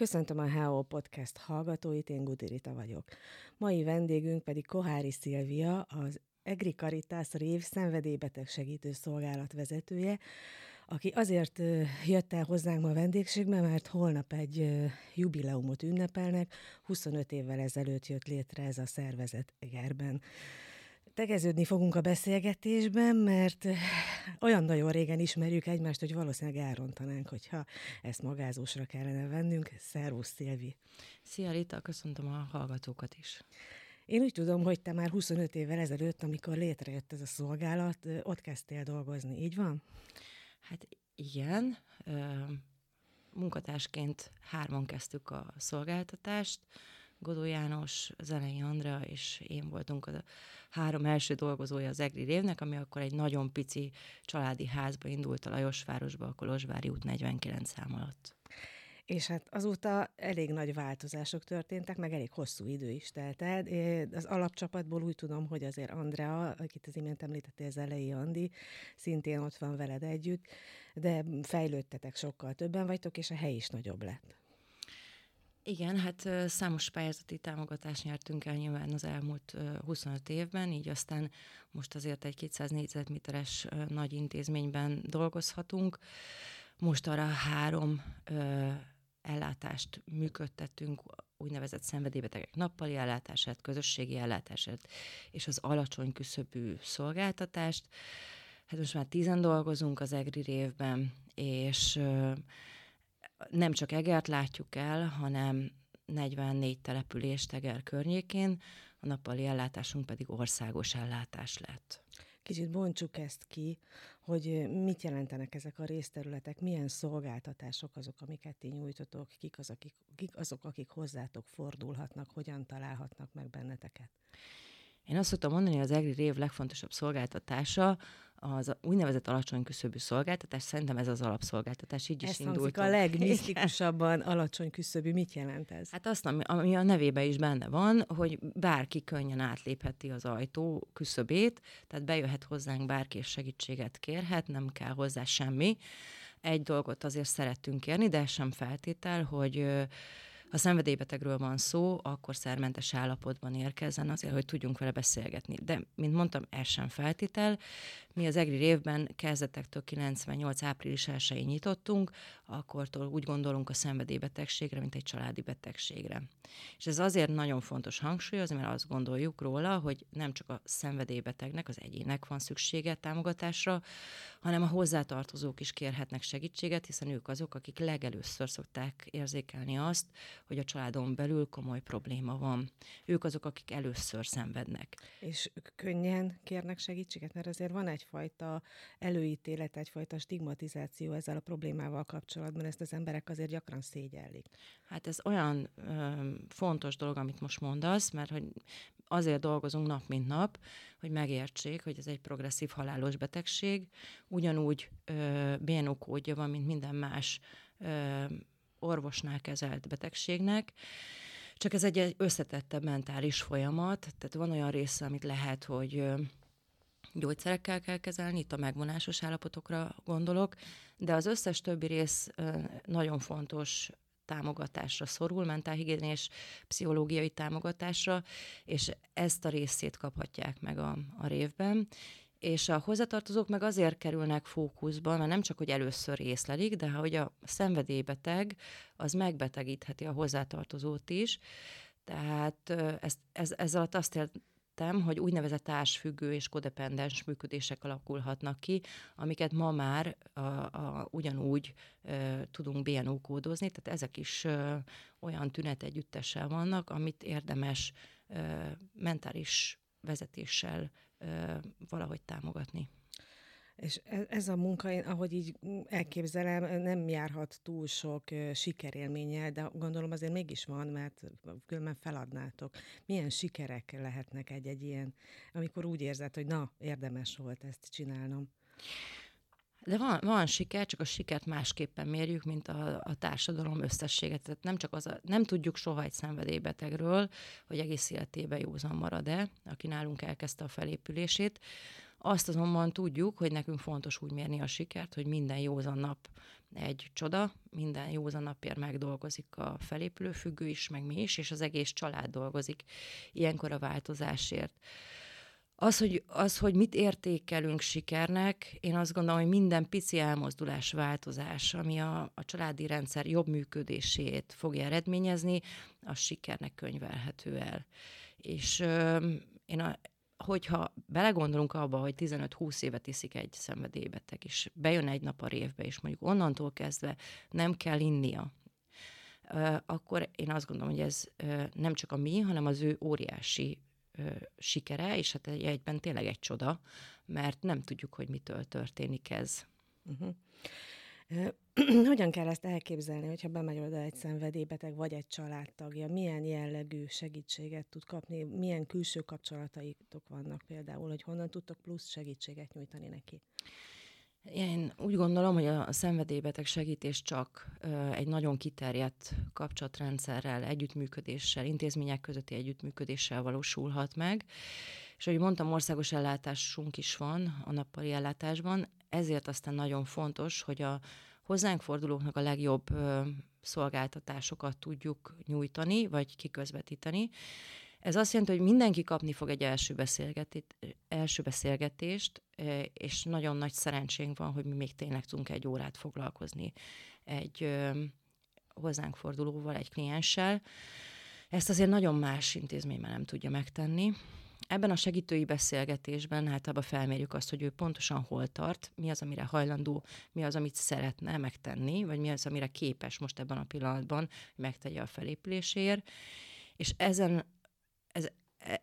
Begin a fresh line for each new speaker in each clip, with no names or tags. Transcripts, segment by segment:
Köszöntöm a HO Podcast hallgatóit, én Gudirita vagyok. Mai vendégünk pedig Kohári Szilvia, az Egri Caritas Rév szenvedélybeteg segítő szolgálat vezetője, aki azért jött el hozzánk ma vendégségbe, mert holnap egy jubileumot ünnepelnek, 25 évvel ezelőtt jött létre ez a szervezet Egerben. Tegeződni fogunk a beszélgetésben, mert olyan nagyon régen ismerjük egymást, hogy valószínűleg elrontanánk, hogyha ezt magázósra kellene vennünk. Szervusz, Szilvi!
Szia, Rita, köszöntöm a hallgatókat is.
Én úgy tudom, hogy te már 25 évvel ezelőtt, amikor létrejött ez a szolgálat, ott kezdtél dolgozni, így van?
Hát igen, munkatársként hárman kezdtük a szolgáltatást, Godó János, Zenei Andrea és én voltunk a három első dolgozója az Egri Révnek, ami akkor egy nagyon pici családi házba indult a Lajosvárosba, a Kolozsvári út 49 szám alatt.
És hát azóta elég nagy változások történtek, meg elég hosszú idő is telt el. Az alapcsapatból úgy tudom, hogy azért Andrea, akit az imént említettél, az elejé Andi, szintén ott van veled együtt, de fejlődtetek sokkal többen vagytok, és a hely is nagyobb lett.
Igen, hát számos pályázati támogatást nyertünk el nyilván az elmúlt 25 évben, így aztán most azért egy 200 négyzetméteres nagy intézményben dolgozhatunk. Most arra három ellátást működtettünk, úgynevezett szenvedélybetegek nappali ellátását, közösségi ellátását és az alacsony küszöbű szolgáltatást. Hát most már tízen dolgozunk az EGRI révben, és nem csak Egert látjuk el, hanem 44 települést Eger környékén, a nappali ellátásunk pedig országos ellátás lett.
Kicsit bontsuk ezt ki, hogy mit jelentenek ezek a részterületek, milyen szolgáltatások azok, amiket ti nyújtotok, kik, az, akik, kik azok, akik hozzátok fordulhatnak, hogyan találhatnak meg benneteket.
Én azt szoktam mondani, hogy az EGRI rév legfontosabb szolgáltatása az úgynevezett alacsony küszöbű szolgáltatás, szerintem ez az alapszolgáltatás, így
ez
is indult.
a legmisztikusabban alacsony küszöbű. Mit jelent ez?
Hát azt, ami, ami a nevébe is benne van, hogy bárki könnyen átlépheti az ajtó küszöbét, tehát bejöhet hozzánk bárki, és segítséget kérhet, nem kell hozzá semmi. Egy dolgot azért szerettünk kérni, de sem feltétel, hogy ha szenvedélybetegről van szó, akkor szermentes állapotban érkezzen azért, hogy tudjunk vele beszélgetni. De, mint mondtam, ez sem feltétel. Mi az EGRI révben kezdetektől 98 április 1 nyitottunk, akkortól úgy gondolunk a szenvedélybetegségre, mint egy családi betegségre. És ez azért nagyon fontos hangsúlyozni, mert azt gondoljuk róla, hogy nem csak a szenvedélybetegnek, az egyének van szüksége támogatásra, hanem a hozzátartozók is kérhetnek segítséget, hiszen ők azok, akik legelőször szokták érzékelni azt, hogy a családon belül komoly probléma van. Ők azok, akik először szenvednek.
És könnyen kérnek segítséget, mert azért van egyfajta előítélet, egyfajta stigmatizáció ezzel a problémával kapcsolatban, ezt az emberek azért gyakran szégyellik.
Hát ez olyan ö, fontos dolog, amit most mondasz, mert hogy azért dolgozunk nap, mint nap, hogy megértsék, hogy ez egy progresszív halálos betegség, ugyanúgy ö, BNO kódja van, mint minden más ö, orvosnál kezelt betegségnek, csak ez egy összetettebb mentális folyamat, tehát van olyan része, amit lehet, hogy gyógyszerekkel kell kezelni, itt a megvonásos állapotokra gondolok, de az összes többi rész nagyon fontos támogatásra szorul, mentálhigiénés, pszichológiai támogatásra, és ezt a részét kaphatják meg a, a révben, és a hozzatartozók meg azért kerülnek fókuszba, mert nem csak, hogy először észlelik, de hogy a szenvedélybeteg, az megbetegítheti a hozzátartozót is. Tehát ez, ez, ez alatt azt értem, hogy úgynevezett társfüggő és kodependens működések alakulhatnak ki, amiket ma már a, a, ugyanúgy e, tudunk BNO kódozni, tehát ezek is e, olyan tünet együttessel vannak, amit érdemes e, mentális vezetéssel valahogy támogatni.
És e, ez a munka, ahogy így elképzelem, nem járhat túl sok sikerélménnyel, de gondolom azért mégis van, mert különben feladnátok. Milyen sikerek lehetnek egy-egy ilyen, amikor úgy érzed, hogy na, érdemes volt ezt csinálnom?
De van, van siker, csak a sikert másképpen mérjük, mint a, a társadalom összességet. Tehát nem csak az a, nem tudjuk soha egy szenvedélybetegről, hogy egész életében józan marad-e, aki nálunk elkezdte a felépülését. Azt azonban tudjuk, hogy nekünk fontos úgy mérni a sikert, hogy minden józan nap egy csoda, minden józan napért megdolgozik a felépülő függő is, meg mi is, és az egész család dolgozik ilyenkor a változásért. Az hogy, az, hogy mit értékelünk sikernek, én azt gondolom, hogy minden pici elmozdulás, változás, ami a, a családi rendszer jobb működését fogja eredményezni, az sikernek könyvelhető el. És ö, én a, hogyha belegondolunk abba, hogy 15-20 évet iszik egy szenvedélybeteg, és bejön egy nap a révbe, és mondjuk onnantól kezdve nem kell innia, akkor én azt gondolom, hogy ez nem csak a mi, hanem az ő óriási sikere, és hát egyben tényleg egy csoda, mert nem tudjuk, hogy mitől történik ez. Uh-huh.
Hogyan kell ezt elképzelni, hogyha bemegy oda egy szenvedélybeteg vagy egy családtagja? Milyen jellegű segítséget tud kapni? Milyen külső kapcsolataitok vannak például, hogy honnan tudtok plusz segítséget nyújtani neki?
Én úgy gondolom, hogy a szenvedélybeteg segítés csak egy nagyon kiterjedt kapcsolatrendszerrel, együttműködéssel, intézmények közötti együttműködéssel valósulhat meg. És ahogy mondtam, országos ellátásunk is van a nappali ellátásban, ezért aztán nagyon fontos, hogy a hozzánk fordulóknak a legjobb szolgáltatásokat tudjuk nyújtani, vagy kiközvetíteni. Ez azt jelenti, hogy mindenki kapni fog egy első, beszélgetést, első beszélgetést, és nagyon nagy szerencsénk van, hogy mi még tényleg tudunk egy órát foglalkozni egy hozzánk fordulóval, egy klienssel. Ezt azért nagyon más intézményben nem tudja megtenni. Ebben a segítői beszélgetésben általában felmérjük azt, hogy ő pontosan hol tart, mi az, amire hajlandó, mi az, amit szeretne megtenni, vagy mi az, amire képes most ebben a pillanatban, hogy megtegye a felépüléséért. És ezen, ez,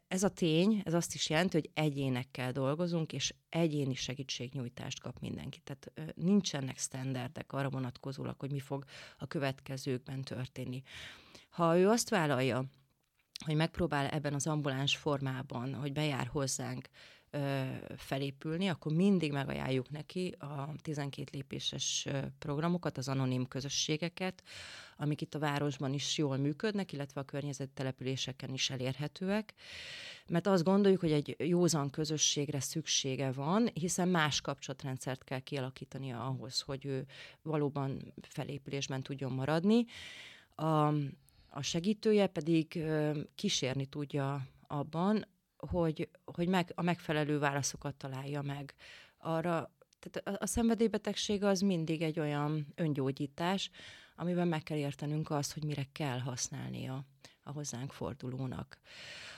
ez a tény, ez azt is jelenti, hogy egyénekkel dolgozunk, és egyéni segítségnyújtást kap mindenki. Tehát nincsenek standardek arra vonatkozólag, hogy mi fog a következőkben történni. Ha ő azt vállalja, hogy megpróbál ebben az ambuláns formában, hogy bejár hozzánk felépülni, akkor mindig megajánljuk neki a 12 lépéses programokat, az anonim közösségeket, amik itt a városban is jól működnek, illetve a környezet településeken is elérhetőek, mert azt gondoljuk, hogy egy józan közösségre szüksége van, hiszen más kapcsolatrendszert kell kialakítania ahhoz, hogy ő valóban felépülésben tudjon maradni. A, a segítője pedig kísérni tudja abban, hogy, hogy meg, a megfelelő válaszokat találja meg. Arra, tehát a, a szenvedélybetegség az mindig egy olyan öngyógyítás, amiben meg kell értenünk azt, hogy mire kell használnia a hozzánk fordulónak.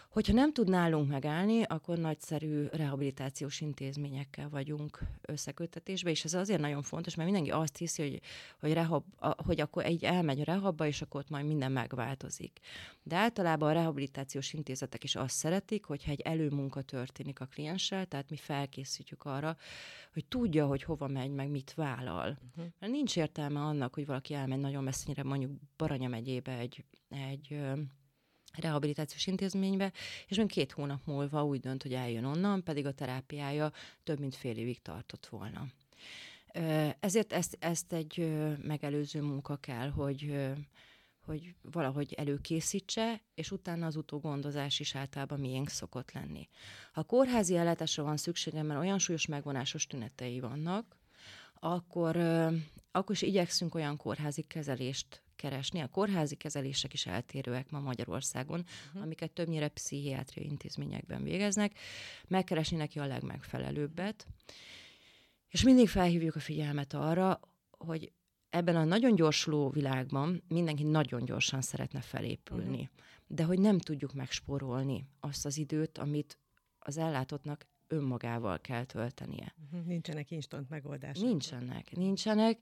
Hogyha nem tud nálunk megállni, akkor nagyszerű rehabilitációs intézményekkel vagyunk összekötetésbe, és ez azért nagyon fontos, mert mindenki azt hiszi, hogy, hogy, rehab, hogy akkor egy elmegy a rehabba, és akkor ott majd minden megváltozik. De általában a rehabilitációs intézetek is azt szeretik, hogyha egy előmunka történik a klienssel, tehát mi felkészítjük arra, hogy tudja, hogy hova megy, meg mit vállal. Uh-huh. Mert nincs értelme annak, hogy valaki elmegy nagyon messzire, mondjuk Baranya megyébe egy, egy rehabilitációs intézménybe, és még két hónap múlva úgy dönt, hogy eljön onnan, pedig a terápiája több mint fél évig tartott volna. Ezért ezt, ezt egy megelőző munka kell, hogy, hogy valahogy előkészítse, és utána az utógondozás is általában miénk szokott lenni. Ha kórházi ellátásra van szükségem, mert olyan súlyos megvonásos tünetei vannak, akkor, akkor is igyekszünk olyan kórházi kezelést keresni. A kórházi kezelések is eltérőek ma Magyarországon, uh-huh. amiket többnyire pszichiátriai intézményekben végeznek. Megkeresni neki a legmegfelelőbbet. És mindig felhívjuk a figyelmet arra, hogy ebben a nagyon gyorsuló világban mindenki nagyon gyorsan szeretne felépülni, uh-huh. de hogy nem tudjuk megspórolni azt az időt, amit az ellátottnak önmagával kell töltenie.
Mhm, nincsenek instant megoldások.
Nincsenek, nincsenek,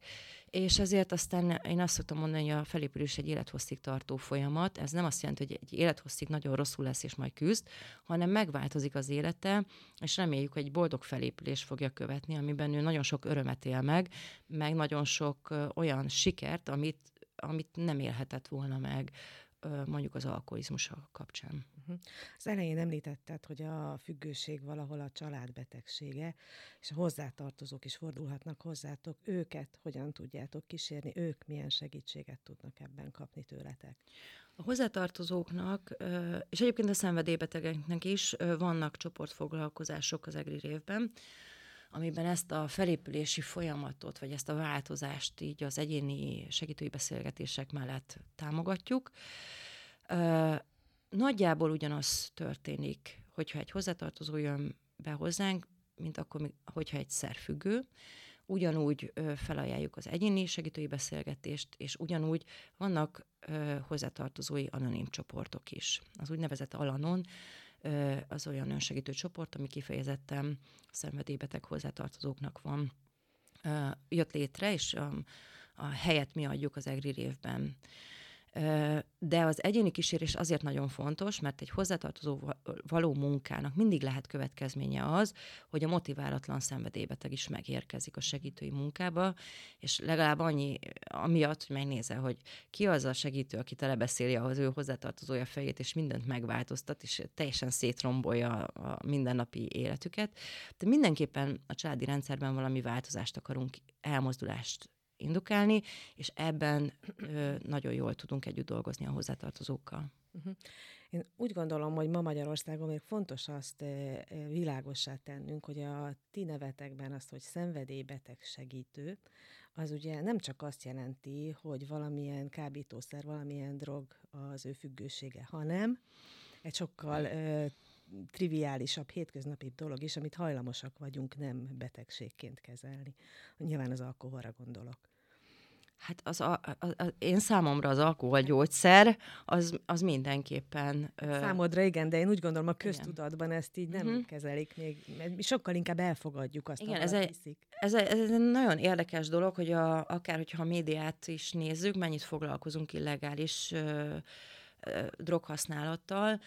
és ezért aztán én azt szoktam mondani, hogy a felépülés egy élethosszig tartó folyamat. Ez nem azt jelenti, hogy egy élethosszig nagyon rosszul lesz és majd küzd, hanem megváltozik az élete, és reméljük, hogy egy boldog felépülés fogja követni, amiben ő nagyon sok örömet él meg, meg nagyon sok olyan sikert, amit, amit nem élhetett volna meg mondjuk az alkoholizmusa kapcsán.
Uh-huh. Az elején említetted, hogy a függőség valahol a családbetegsége, és a hozzátartozók is fordulhatnak hozzátok. Őket hogyan tudjátok kísérni? Ők milyen segítséget tudnak ebben kapni tőletek?
A hozzátartozóknak, és egyébként a szenvedélybetegeknek is vannak csoportfoglalkozások az EGRI révben, amiben ezt a felépülési folyamatot, vagy ezt a változást így az egyéni segítői beszélgetések mellett támogatjuk. Nagyjából ugyanaz történik, hogyha egy hozzátartozó jön be hozzánk, mint akkor, hogyha egy szerfüggő, ugyanúgy felajánljuk az egyéni segítői beszélgetést, és ugyanúgy vannak hozzátartozói anonim csoportok is. Az úgynevezett Alanon az olyan önsegítő csoport, ami kifejezetten szenvedélybeteg hozzátartozóknak van, jött létre, és a, a helyet mi adjuk az EGRI révben. De az egyéni kísérés azért nagyon fontos, mert egy hozzátartozó való munkának mindig lehet következménye az, hogy a motiválatlan szenvedélybeteg is megérkezik a segítői munkába, és legalább annyi, amiatt, hogy megnézze, hogy ki az a segítő, aki telebeszéli az ő hozzátartozója fejét, és mindent megváltoztat, és teljesen szétrombolja a mindennapi életüket. De mindenképpen a családi rendszerben valami változást akarunk, elmozdulást indukálni, és ebben nagyon jól tudunk együtt dolgozni a hozzátartozókkal. Uh-huh.
Én úgy gondolom, hogy ma Magyarországon még fontos azt világossá tennünk, hogy a ti nevetekben azt, hogy szenvedélybeteg segítő, az ugye nem csak azt jelenti, hogy valamilyen kábítószer, valamilyen drog az ő függősége, hanem egy sokkal triviálisabb, hétköznapi dolog is, amit hajlamosak vagyunk nem betegségként kezelni. Nyilván az alkoholra gondolok.
Hát az a, a, a, én számomra az alkoholgyógyszer az, az mindenképpen...
Ö... Számodra igen, de én úgy gondolom a köztudatban igen. ezt így nem uh-huh. kezelik még, mert sokkal inkább elfogadjuk azt, igen,
ez egy, ez, egy, ez egy nagyon érdekes dolog, hogy a, akár hogyha a médiát is nézzük, mennyit foglalkozunk illegális ö, droghasználattal,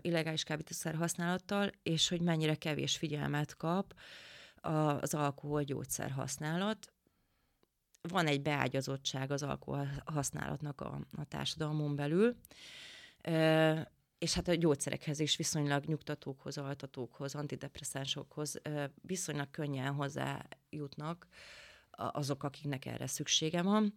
illegális kábítószer használattal, és hogy mennyire kevés figyelmet kap az alkoholgyógyszer használat. Van egy beágyazottság az alkohol használatnak a, a társadalmon belül, és hát a gyógyszerekhez is viszonylag nyugtatókhoz, altatókhoz, antidepresszánsokhoz viszonylag könnyen hozzájutnak azok, akiknek erre szüksége van.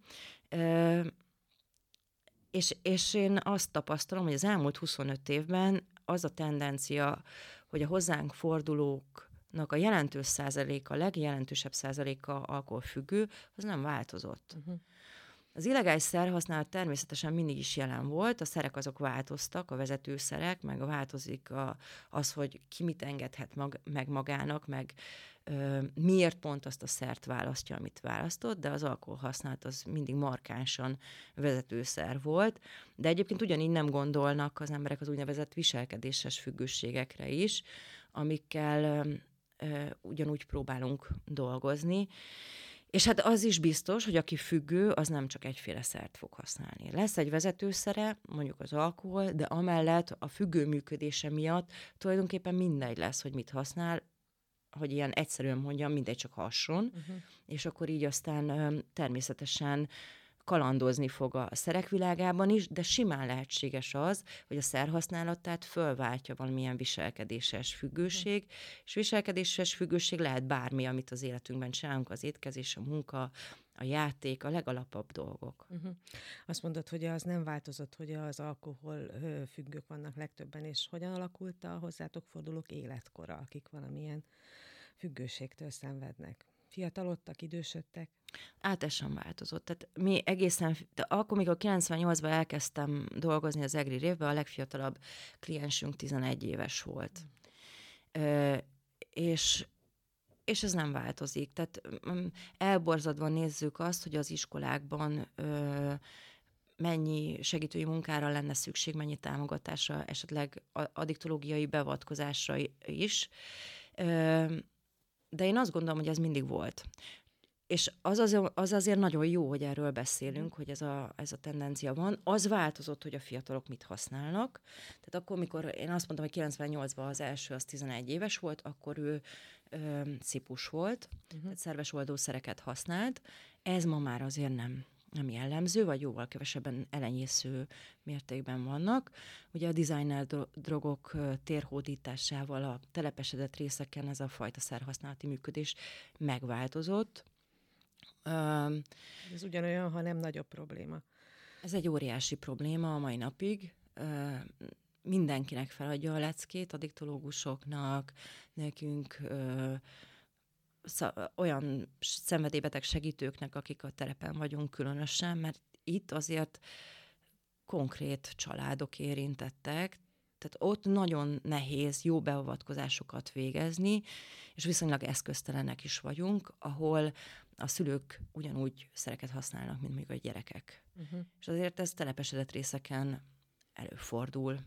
És, és én azt tapasztalom, hogy az elmúlt 25 évben az a tendencia, hogy a hozzánk fordulóknak a jelentős százaléka, a legjelentősebb százaléka alkoholfüggő, az nem változott. Uh-huh. Az illegális szerhasználat természetesen mindig is jelen volt, a szerek azok változtak, a vezetőszerek, meg változik a, az, hogy ki mit engedhet mag, meg magának, meg ö, miért pont azt a szert választja, amit választott, de az alkoholhasználat az mindig markánsan vezetőszer volt, de egyébként ugyanígy nem gondolnak az emberek az úgynevezett viselkedéses függőségekre is, amikkel ö, ö, ugyanúgy próbálunk dolgozni, és hát az is biztos, hogy aki függő, az nem csak egyféle szert fog használni. Lesz egy vezetőszere, mondjuk az alkohol, de amellett a függő működése miatt tulajdonképpen mindegy lesz, hogy mit használ, hogy ilyen egyszerűen mondjam, mindegy csak hasson, uh-huh. és akkor így aztán természetesen kalandozni fog a szerek világában is, de simán lehetséges az, hogy a szerhasználatát fölváltja valamilyen viselkedéses függőség, és viselkedéses függőség lehet bármi, amit az életünkben csinálunk, az étkezés, a munka, a játék, a legalapabb dolgok. Uh-huh.
Azt mondod, hogy az nem változott, hogy az alkohol függők vannak legtöbben, és hogyan alakult a hozzátok fordulók életkora, akik valamilyen függőségtől szenvednek? Fiatalodtak, idősödtek?
Át ez sem változott. Tehát mi egészen, de akkor, mikor 98-ban elkezdtem dolgozni az EGRI révben, a legfiatalabb kliensünk 11 éves volt. Mm. Ö, és és ez nem változik. Tehát mm, elborzadva nézzük azt, hogy az iskolákban ö, mennyi segítői munkára lenne szükség, mennyi támogatásra, esetleg addiktológiai beavatkozásra is. Ö, de én azt gondolom, hogy ez mindig volt. És az, az, az azért nagyon jó, hogy erről beszélünk, mhm. hogy ez a, ez a tendencia van. Az változott, hogy a fiatalok mit használnak. Tehát akkor, mikor én azt mondtam, hogy 98-ban az első, az 11 éves volt, akkor ő ö, cipus volt, uh-huh. tehát szerves oldószereket használt. Ez ma már azért nem nem jellemző, vagy jóval kevesebben elenyésző mértékben vannak. Ugye a designer drogok térhódításával a telepesedett részeken ez a fajta szerhasználati működés megváltozott.
Ez ugyanolyan, ha nem nagyobb probléma.
Ez egy óriási probléma a mai napig. Mindenkinek feladja a leckét, addiktológusoknak, nekünk olyan szenvedélybeteg segítőknek, akik a terepen vagyunk különösen, mert itt azért konkrét családok érintettek, tehát ott nagyon nehéz jó beavatkozásokat végezni, és viszonylag eszköztelenek is vagyunk, ahol a szülők ugyanúgy szereket használnak, mint még a gyerekek. Uh-huh. És azért ez telepesedett részeken előfordul.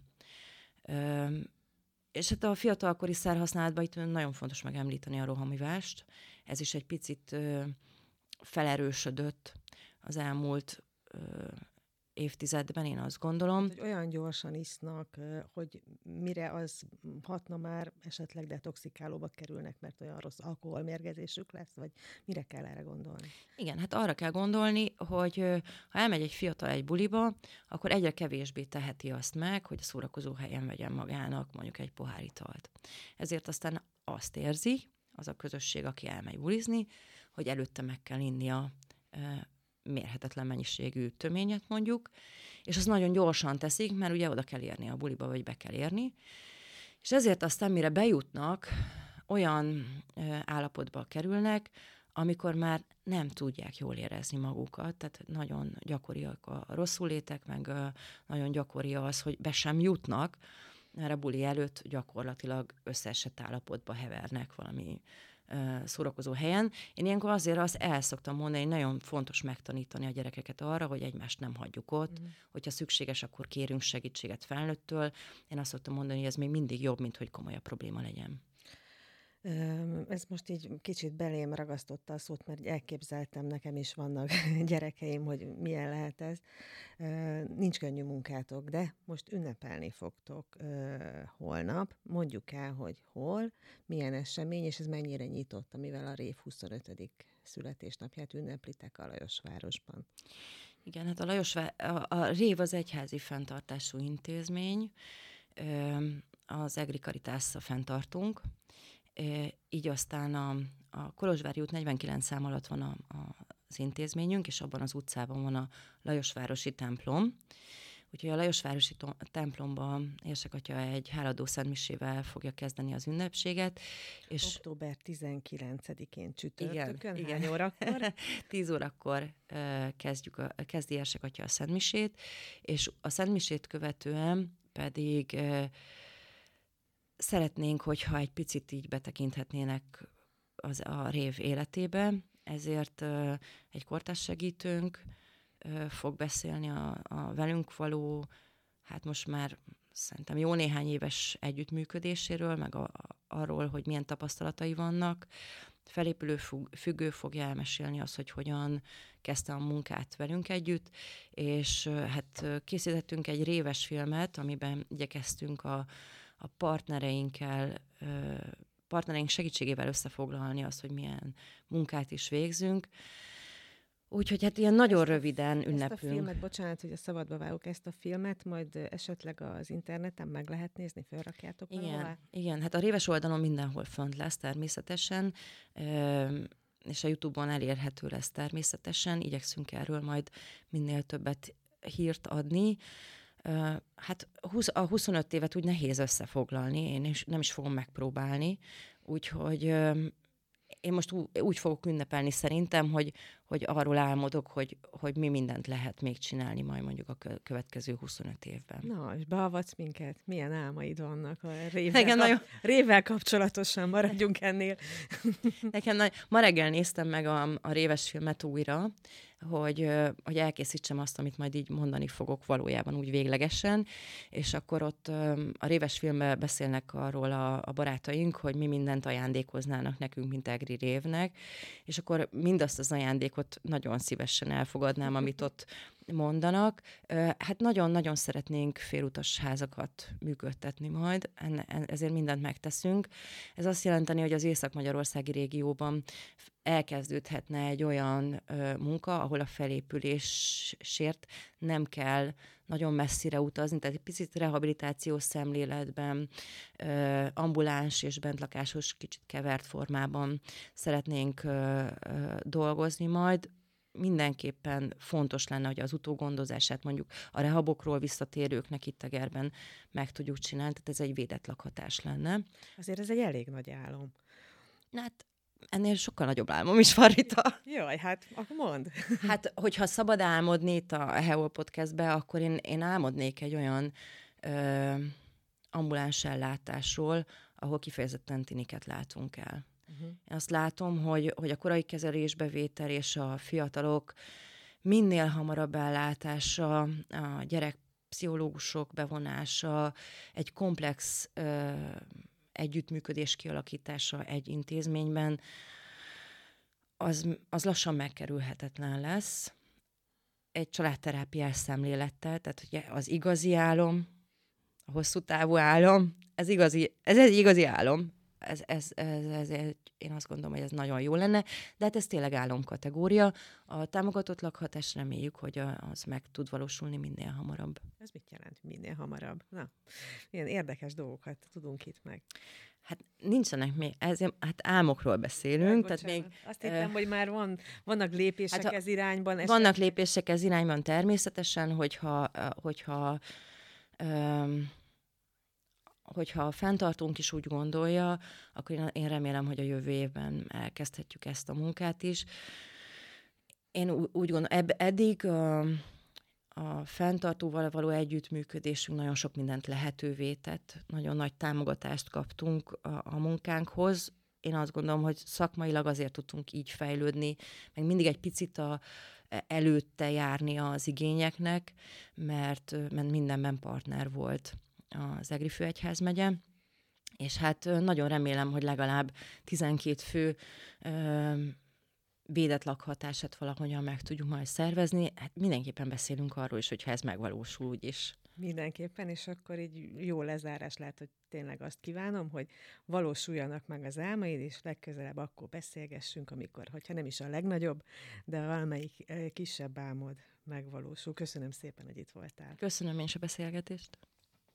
És hát a fiatalkori szerhasználatban itt nagyon fontos megemlíteni a rohamivást. Ez is egy picit ö, felerősödött az elmúlt ö, évtizedben, én azt gondolom.
Hogy olyan gyorsan isznak, hogy mire az hatna már esetleg detoxikálóba kerülnek, mert olyan rossz alkoholmérgezésük lesz, vagy mire kell erre gondolni?
Igen, hát arra kell gondolni, hogy ha elmegy egy fiatal egy buliba, akkor egyre kevésbé teheti azt meg, hogy a szórakozó helyen vegyen magának mondjuk egy pohár italt. Ezért aztán azt érzi, az a közösség, aki elmegy bulizni, hogy előtte meg kell innia mérhetetlen mennyiségű töményet mondjuk, és azt nagyon gyorsan teszik, mert ugye oda kell érni a buliba, vagy be kell érni. És ezért aztán, mire bejutnak, olyan állapotba kerülnek, amikor már nem tudják jól érezni magukat, tehát nagyon gyakoriak a rosszulétek, meg nagyon gyakori az, hogy be sem jutnak, mert a buli előtt gyakorlatilag összeesett állapotba hevernek valami szórakozó helyen. Én ilyenkor azért azt el szoktam mondani, hogy nagyon fontos megtanítani a gyerekeket arra, hogy egymást nem hagyjuk ott, mm. hogyha szükséges, akkor kérünk segítséget felnőttől. Én azt szoktam mondani, hogy ez még mindig jobb, mint hogy komolyabb probléma legyen.
Ez most így kicsit belém ragasztotta a szót, mert elképzeltem, nekem is vannak gyerekeim, hogy milyen lehet ez. Nincs könnyű munkátok, de most ünnepelni fogtok holnap. Mondjuk el, hogy hol, milyen esemény, és ez mennyire nyitott, amivel a Rév 25. születésnapját ünneplitek a Lajosvárosban.
Igen, hát a, Lajos, a, Rév az egyházi fenntartású intézmény, az Egri Caritas fenntartunk, így aztán a, a Kolozsvári út 49 szám alatt van a, a, az intézményünk, és abban az utcában van a Lajosvárosi templom. Úgyhogy a Lajosvárosi templomban Érsek Atya egy háladó szentmisével fogja kezdeni az ünnepséget.
És Október 19-én csütörtökön, igen, hány órakor?
10 órakor kezdjük a, kezdi Érsek Atya a szentmisét, és a szentmisét követően pedig szeretnénk, hogyha egy picit így betekinthetnének az a rév életébe, ezért egy kortás segítőnk fog beszélni a, a velünk való, hát most már szerintem jó néhány éves együttműködéséről, meg a, a, arról, hogy milyen tapasztalatai vannak. Felépülő függő fogja elmesélni azt, hogy hogyan kezdte a munkát velünk együtt, és hát készítettünk egy réves filmet, amiben igyekeztünk a, a partnereinkkel, partnereink segítségével összefoglalni azt, hogy milyen munkát is végzünk. Úgyhogy hát ilyen nagyon ezt röviden ünnepünk. Ezt
a filmet, bocsánat, hogy a szabadba vágok ezt a filmet, majd esetleg az interneten meg lehet nézni, felrakjátok
igen, valahová? Igen, hát a réves oldalon mindenhol fönt lesz természetesen, és a Youtube-on elérhető lesz természetesen. Igyekszünk erről majd minél többet hírt adni hát a 25 évet úgy nehéz összefoglalni, én is nem is fogom megpróbálni, úgyhogy én most úgy fogok ünnepelni szerintem, hogy, hogy arról álmodok, hogy, hogy mi mindent lehet még csinálni majd mondjuk a következő 25 évben.
Na, és beavatsz minket? Milyen álmaid vannak a révvel, Nekem nagyon... révvel kapcsolatosan? Maradjunk ennél.
Nekem nagy... Ma reggel néztem meg a, a réves filmet újra, hogy, hogy elkészítsem azt, amit majd így mondani fogok valójában úgy véglegesen, és akkor ott a réves filmben beszélnek arról a, a barátaink, hogy mi mindent ajándékoznának nekünk, mint Egri révnek, és akkor mindazt az ajándékot nagyon szívesen elfogadnám, amit ott mondanak. Hát nagyon-nagyon szeretnénk félutas házakat működtetni majd, ezért mindent megteszünk. Ez azt jelenteni, hogy az Észak-Magyarországi régióban elkezdődhetne egy olyan munka, ahol a felépülésért nem kell nagyon messzire utazni, tehát egy picit rehabilitációs szemléletben, ambuláns és bentlakásos kicsit kevert formában szeretnénk dolgozni majd mindenképpen fontos lenne, hogy az utógondozását mondjuk a rehabokról visszatérőknek itt Gerben meg tudjuk csinálni, tehát ez egy védett lakhatás lenne.
Azért ez egy elég nagy álom.
Hát ennél sokkal nagyobb álmom is van, Rita.
Jaj, hát akkor mond.
Hát, hogyha szabad álmodni itt a Heo Podcastbe, akkor én, én álmodnék egy olyan ö, ambuláns ellátásról, ahol kifejezetten tiniket látunk el. Uh-huh. Én azt látom, hogy, hogy a korai kezelésbevétel és a fiatalok minél hamarabb ellátása, a gyerek pszichológusok bevonása, egy komplex ö, együttműködés kialakítása egy intézményben, az, az lassan megkerülhetetlen lesz. Egy családterápiás szemlélettel, tehát ugye az igazi álom, a hosszú távú álom, ez, igazi, ez egy igazi álom, ez, ez, ez, ez, én azt gondolom, hogy ez nagyon jó lenne, de hát ez tényleg álomkategória. A támogatott lakhatás reméljük, hogy az meg tud valósulni minél hamarabb.
Ez mit jelent, minél hamarabb? Na, milyen érdekes dolgokat tudunk itt meg.
Hát nincsenek még, ez, hát álmokról beszélünk.
tehát még, Azt hittem, uh, hogy már van, vannak lépések hát, ez irányban.
Esetleg. Vannak lépések ez irányban természetesen, hogyha, hogyha um, hogyha a fenntartónk is úgy gondolja, akkor én remélem, hogy a jövő évben elkezdhetjük ezt a munkát is. Én úgy gondolom, eddig a, a fenntartóval való együttműködésünk nagyon sok mindent lehetővé tett, nagyon nagy támogatást kaptunk a, a munkánkhoz. Én azt gondolom, hogy szakmailag azért tudtunk így fejlődni, meg mindig egy picit a, előtte járni az igényeknek, mert, mert mindenben partner volt az Egri Főegyházmegye, és hát nagyon remélem, hogy legalább 12 fő ö, védett lakhatását valahogyan meg tudjuk majd szervezni. Hát mindenképpen beszélünk arról is, hogyha ez megvalósul úgyis.
Mindenképpen, és akkor így jó lezárás lehet, hogy tényleg azt kívánom, hogy valósuljanak meg az álmaid, és legközelebb akkor beszélgessünk, amikor, hogyha nem is a legnagyobb, de valamelyik kisebb álmod megvalósul. Köszönöm szépen, hogy itt voltál.
Köszönöm én is a beszélgetést.